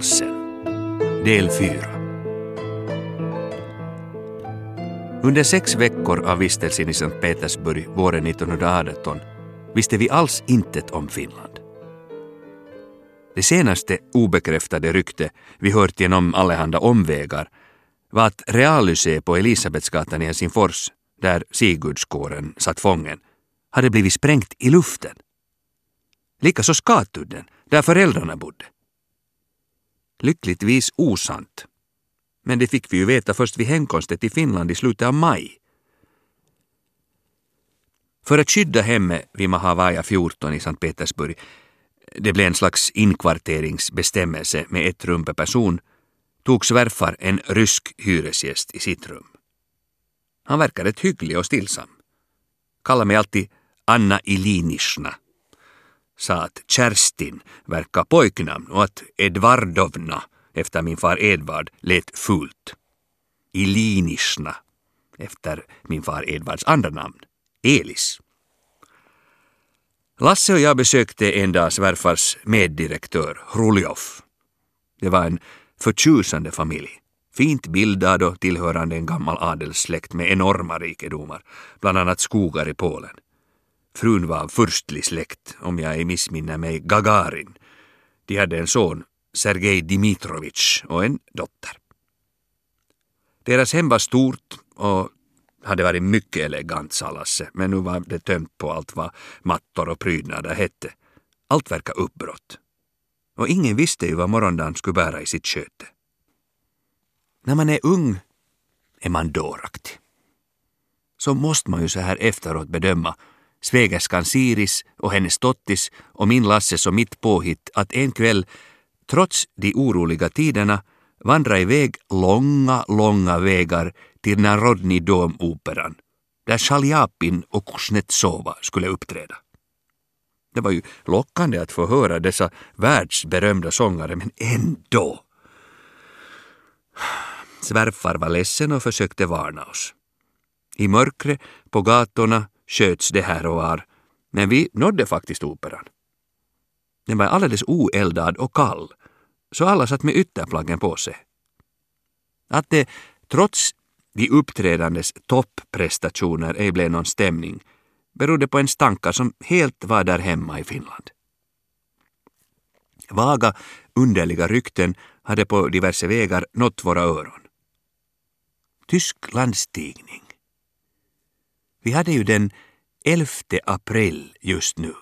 Hungervalsen Del 4 Under sex veckor av vistelsen i Sankt Petersburg våren 1918 visste vi alls intet om Finland. Det senaste obekräftade rykte vi hört genom allehanda omvägar var att Reallycée på Elisabetsgatan i Helsingfors, där Sigurdskåren satt fången, hade blivit sprängt i luften. Likaså Skatudden, där föräldrarna bodde. Lyckligtvis osant. Men det fick vi ju veta först vid hemkomsten till Finland i slutet av maj. För att skydda hemmet vid Mahavaja 14 i Sankt Petersburg, det blev en slags inkvarteringsbestämmelse med ett rum per person, tog svärfar en rysk hyresgäst i sitt rum. Han verkade rätt hygglig och stillsam. Kallade mig alltid Anna Ilinishna. Sa att Kerstin verkar pojknamn och att Edvardovna efter min far Edvard lät fult. Ilinishna efter min far Edvards andra namn, Elis. Lasse och jag besökte en dag svärfars meddirektör, Hruljov. Det var en förtjusande familj. Fint bildad och tillhörande en gammal adelssläkt med enorma rikedomar, bland annat skogar i Polen. Frun var av furstlig släkt, om jag ej missminner mig, Gagarin. De hade en son, Sergej Dimitrovich, och en dotter. Deras hem var stort och hade varit mycket elegant, sa Lasse, men nu var det tömt på allt vad mattor och prydnader hette. Allt verkade uppbrott. Och ingen visste ju vad morgondagen skulle bära i sitt sköte. När man är ung är man dåraktig. Så måste man ju så här efteråt bedöma svägerskan Siris och hennes tottis och min Lasses och mitt påhitt att en kväll, trots de oroliga tiderna, vandra iväg långa, långa vägar till Narodni Dom-operan, där Shaljapin och Kuznetsova skulle uppträda. Det var ju lockande att få höra dessa världsberömda sångare, men ändå. Svärfar var ledsen och försökte varna oss. I mörkret, på gatorna, sköts det här och var, men vi nådde faktiskt operan. Den var alldeles oeldad och kall, så alla satt med ytterplaggen på sig. Att det, trots de uppträdandes topprestationer, ej blev någon stämning berodde på en stanka som helt var där hemma i Finland. Vaga, underliga rykten hade på diverse vägar nått våra öron. Tysk landstigning. Vi hade ju den 11 april just nu.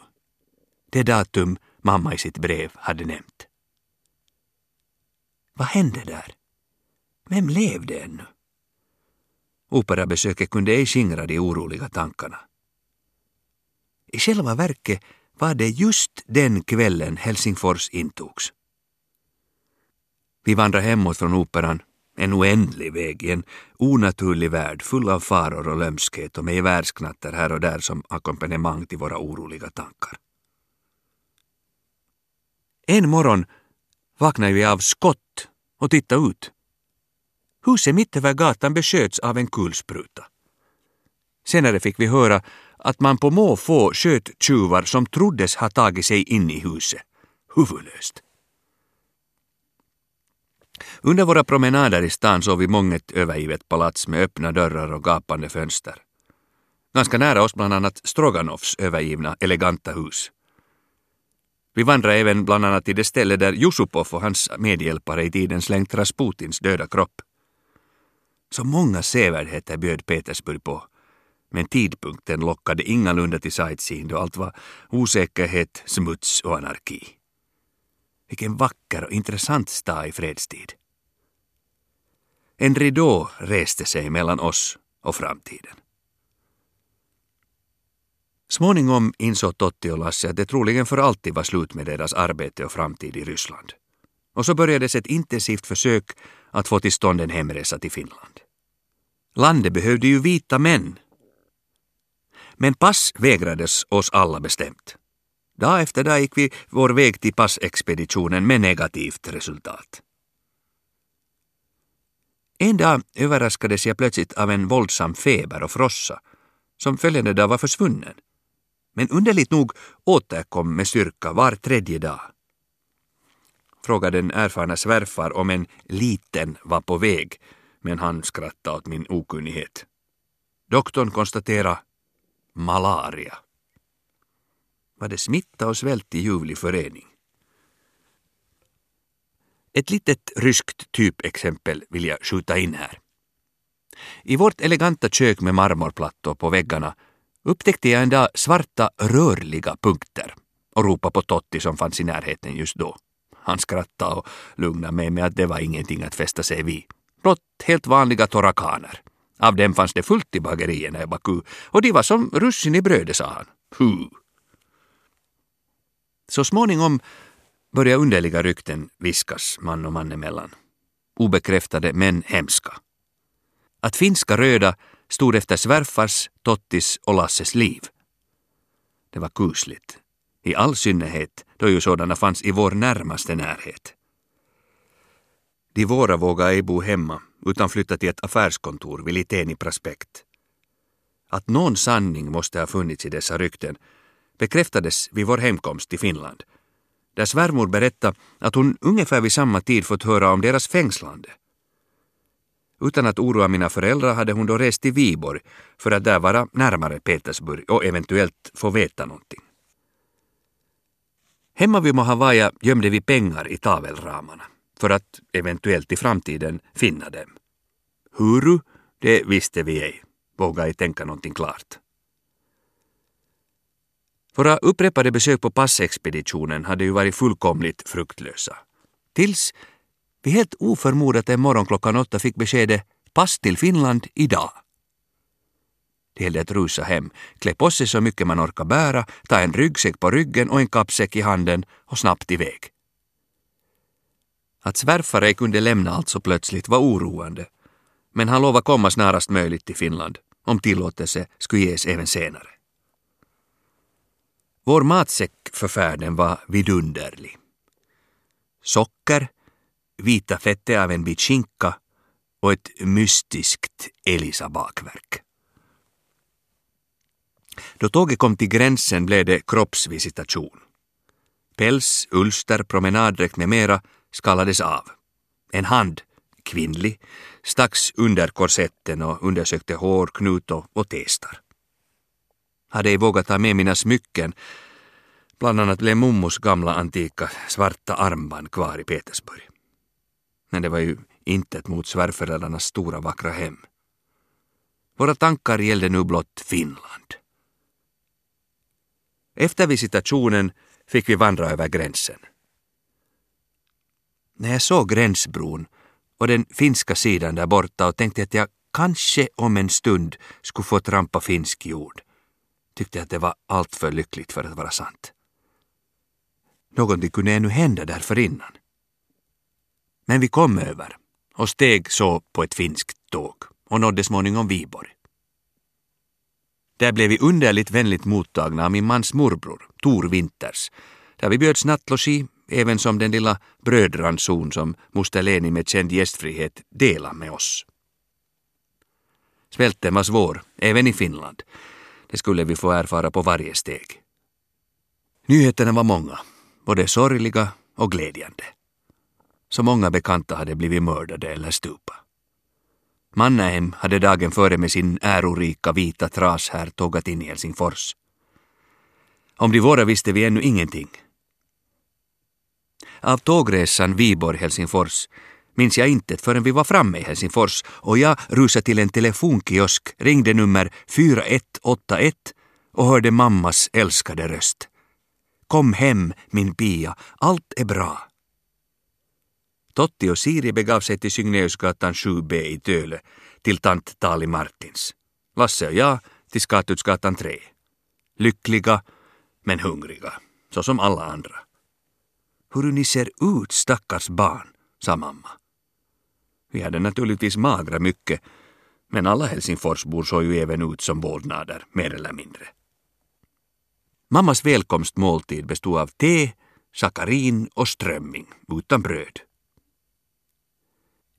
Det datum mamma i sitt brev hade nämnt. Vad hände där? Vem levde ännu? Operabesöket kunde ej skingra de oroliga tankarna. I själva verket var det just den kvällen Helsingfors intogs. Vi vandrade hemåt från operan, en oändlig väg i en onaturlig värld full av faror och lömskhet och med gevärsknatter här och där som ackompanjemang till våra oroliga tankar. En morgon vaknade vi av skott och tittade ut. Huset mitt över gatan besköts av en kulspruta. Senare fick vi höra att man på måfå sköt tjuvar som troddes ha tagit sig in i huset. Huvudlöst. Under våra promenader i stan såg vi månget övergivet palats med öppna dörrar och gapande fönster. Ganska nära oss bland annat Stroganovs övergivna eleganta hus. Vi vandrade även bland annat till det ställe där Jusupov och hans medhjälpare i tiden slängt Rasputins döda kropp. Så många sevärdheter bjöd Petersburg på men tidpunkten lockade ingalunda till sightseeing då allt var osäkerhet, smuts och anarki. Vilken vacker och intressant stad i fredstid. En ridå reste sig mellan oss och framtiden. Småningom insåg Totti och Lasse att det troligen för alltid var slut med deras arbete och framtid i Ryssland. Och så börjades ett intensivt försök att få till stånd en hemresa till Finland. Landet behövde ju vita män men pass vägrades oss alla bestämt. Dag efter dag gick vi vår väg till passexpeditionen med negativt resultat. En dag överraskades jag plötsligt av en våldsam feber och frossa som följande dag var försvunnen. Men underligt nog återkom med styrka var tredje dag. frågade den erfarna svärfar om en liten var på väg, men han skrattade åt min okunnighet. Doktorn konstaterade malaria. Var det smitta och svält i ljuvlig förening? Ett litet ryskt typexempel vill jag skjuta in här. I vårt eleganta kök med marmorplattor på väggarna upptäckte jag en dag svarta rörliga punkter och ropade på Totti som fanns i närheten just då. Han skrattade och lugnade mig med att det var ingenting att fästa sig vid. Blott helt vanliga torakaner. Av dem fanns det fullt i bagerierna i Baku och de var som russin i brödet, sa han. Hu. Så småningom börjar underliga rykten viskas man och man emellan. Obekräftade men hemska. Att finska röda stod efter svärfars, Tottis och Lasses liv. Det var kusligt. I all synnerhet då ju sådana fanns i vår närmaste närhet. De våra vågade ej bo hemma utan flytta till ett affärskontor vid Liteni prospekt. Att någon sanning måste ha funnits i dessa rykten bekräftades vid vår hemkomst till Finland, där svärmor berättade att hon ungefär vid samma tid fått höra om deras fängslande. Utan att oroa mina föräldrar hade hon då rest till Viborg för att där vara närmare Petersburg och eventuellt få veta någonting. Hemma vid Mohavaja gömde vi pengar i tavelramarna för att eventuellt i framtiden finna dem. Huru, det visste vi ej, vågade ej tänka någonting klart. Våra upprepade besök på passexpeditionen hade ju varit fullkomligt fruktlösa. Tills vi helt oförmodat en morgon klockan åtta fick beskedet pass till Finland idag. Det gällde att rusa hem, klä på sig så mycket man orkar bära, ta en ryggsäck på ryggen och en kappsäck i handen och snabbt iväg. Att svärfar ej kunde lämna allt så plötsligt var oroande, men han lovade komma snarast möjligt till Finland, om tillåtelse skulle ges även senare. Vår matsäck för färden var vidunderlig. Socker, vita fettet av en bit skinka och ett mystiskt Elisa-bakverk. Då tåget kom till gränsen blev det kroppsvisitation. Päls, ulster, promenaddräkt med mera skallades av. En hand, kvinnlig, stacks under korsetten och undersökte hår, knut och testar. Hade ej vågat ta med mina smycken, bland annat blev mummos gamla antika svarta armband kvar i Petersburg. Men det var ju intet mot svärföräldrarnas stora vackra hem. Våra tankar gällde nu blott Finland. Efter visitationen fick vi vandra över gränsen. När jag såg gränsbron och den finska sidan där borta och tänkte att jag kanske om en stund skulle få trampa finsk jord, tyckte att det var alltför lyckligt för att vara sant. Någonting kunde ännu hända därför innan. Men vi kom över och steg så på ett finskt tåg och nådde småningom Viborg. Där blev vi underligt vänligt mottagna av min mans morbror, Tor Winters, där vi bjöds nattlogi även som den lilla brödranson som moster Leni med känd gästfrihet delade med oss. Svälten var svår, även i Finland. Det skulle vi få erfara på varje steg. Nyheterna var många, både sorgliga och glädjande. Så många bekanta hade blivit mördade eller stupa. Mannerheim hade dagen före med sin ärorika vita tras här tågat in i Helsingfors. Om de våra visste vi ännu ingenting. Av tågresan Viborg-Helsingfors minns jag inte förrän vi var framme i Helsingfors och jag rusade till en telefonkiosk, ringde nummer 4181 och hörde mammas älskade röst. Kom hem, min Pia, allt är bra. Totti och Siri begav sig till Signeusgatan 7B i Töle till tant Tali Martins. Lasse och jag till Skatutsgatan 3. Lyckliga, men hungriga, så som alla andra. Hur ni ser ut, stackars barn, sa mamma. Vi hade naturligtvis magra mycket, men alla Helsingforsbor såg ju även ut som vårdnader, mer eller mindre. Mammas välkomstmåltid bestod av te, sakarin och strömming, utan bröd.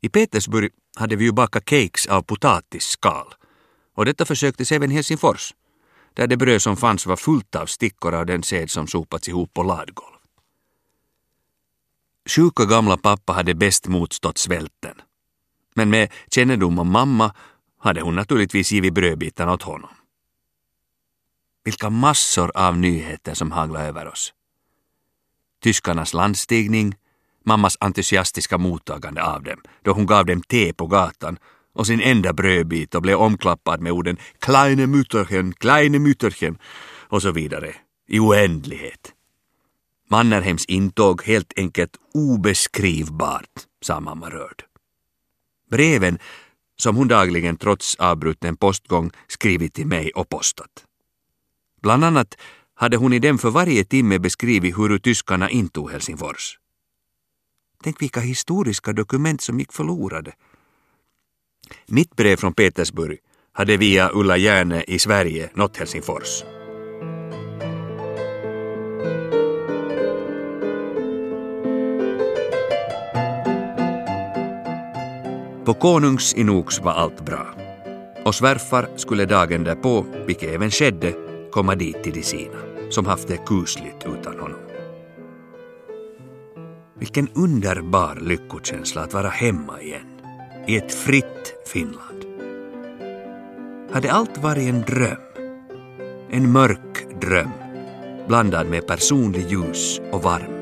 I Petersburg hade vi ju bakat cakes av potatisskal och detta försöktes även i Helsingfors, där det bröd som fanns var fullt av stickor av den sed som sopats ihop på ladgolv. sjuka gamla pappa hade bäst motstått svälten. Men med kännedom om mamma hade hon naturligtvis givit brödbitarna åt honom. Vilka massor av nyheter som haglade över oss. Tyskarnas landstigning, mammas entusiastiska mottagande av dem då hon gav dem te på gatan och sin enda brödbit och blev omklappad med orden ”kleine Mütterchen, kleine Mütterchen” och så vidare i oändlighet. Mannerheims intåg helt enkelt obeskrivbart, sa mamma rörd. Breven som hon dagligen trots avbruten postgång skrivit till mig och postat. Bland annat hade hon i dem för varje timme beskrivit hur tyskarna intog Helsingfors. Tänk vilka historiska dokument som gick förlorade. Mitt brev från Petersburg hade via Ulla Järne i Sverige nått Helsingfors. På Konungs-Inoks var allt bra. Och svärfar skulle dagen därpå, vilket även skedde, komma dit till de sina, som haft det kusligt utan honom. Vilken underbar lyckokänsla att vara hemma igen, i ett fritt Finland. Hade allt varit en dröm? En mörk dröm, blandad med personlig ljus och varme.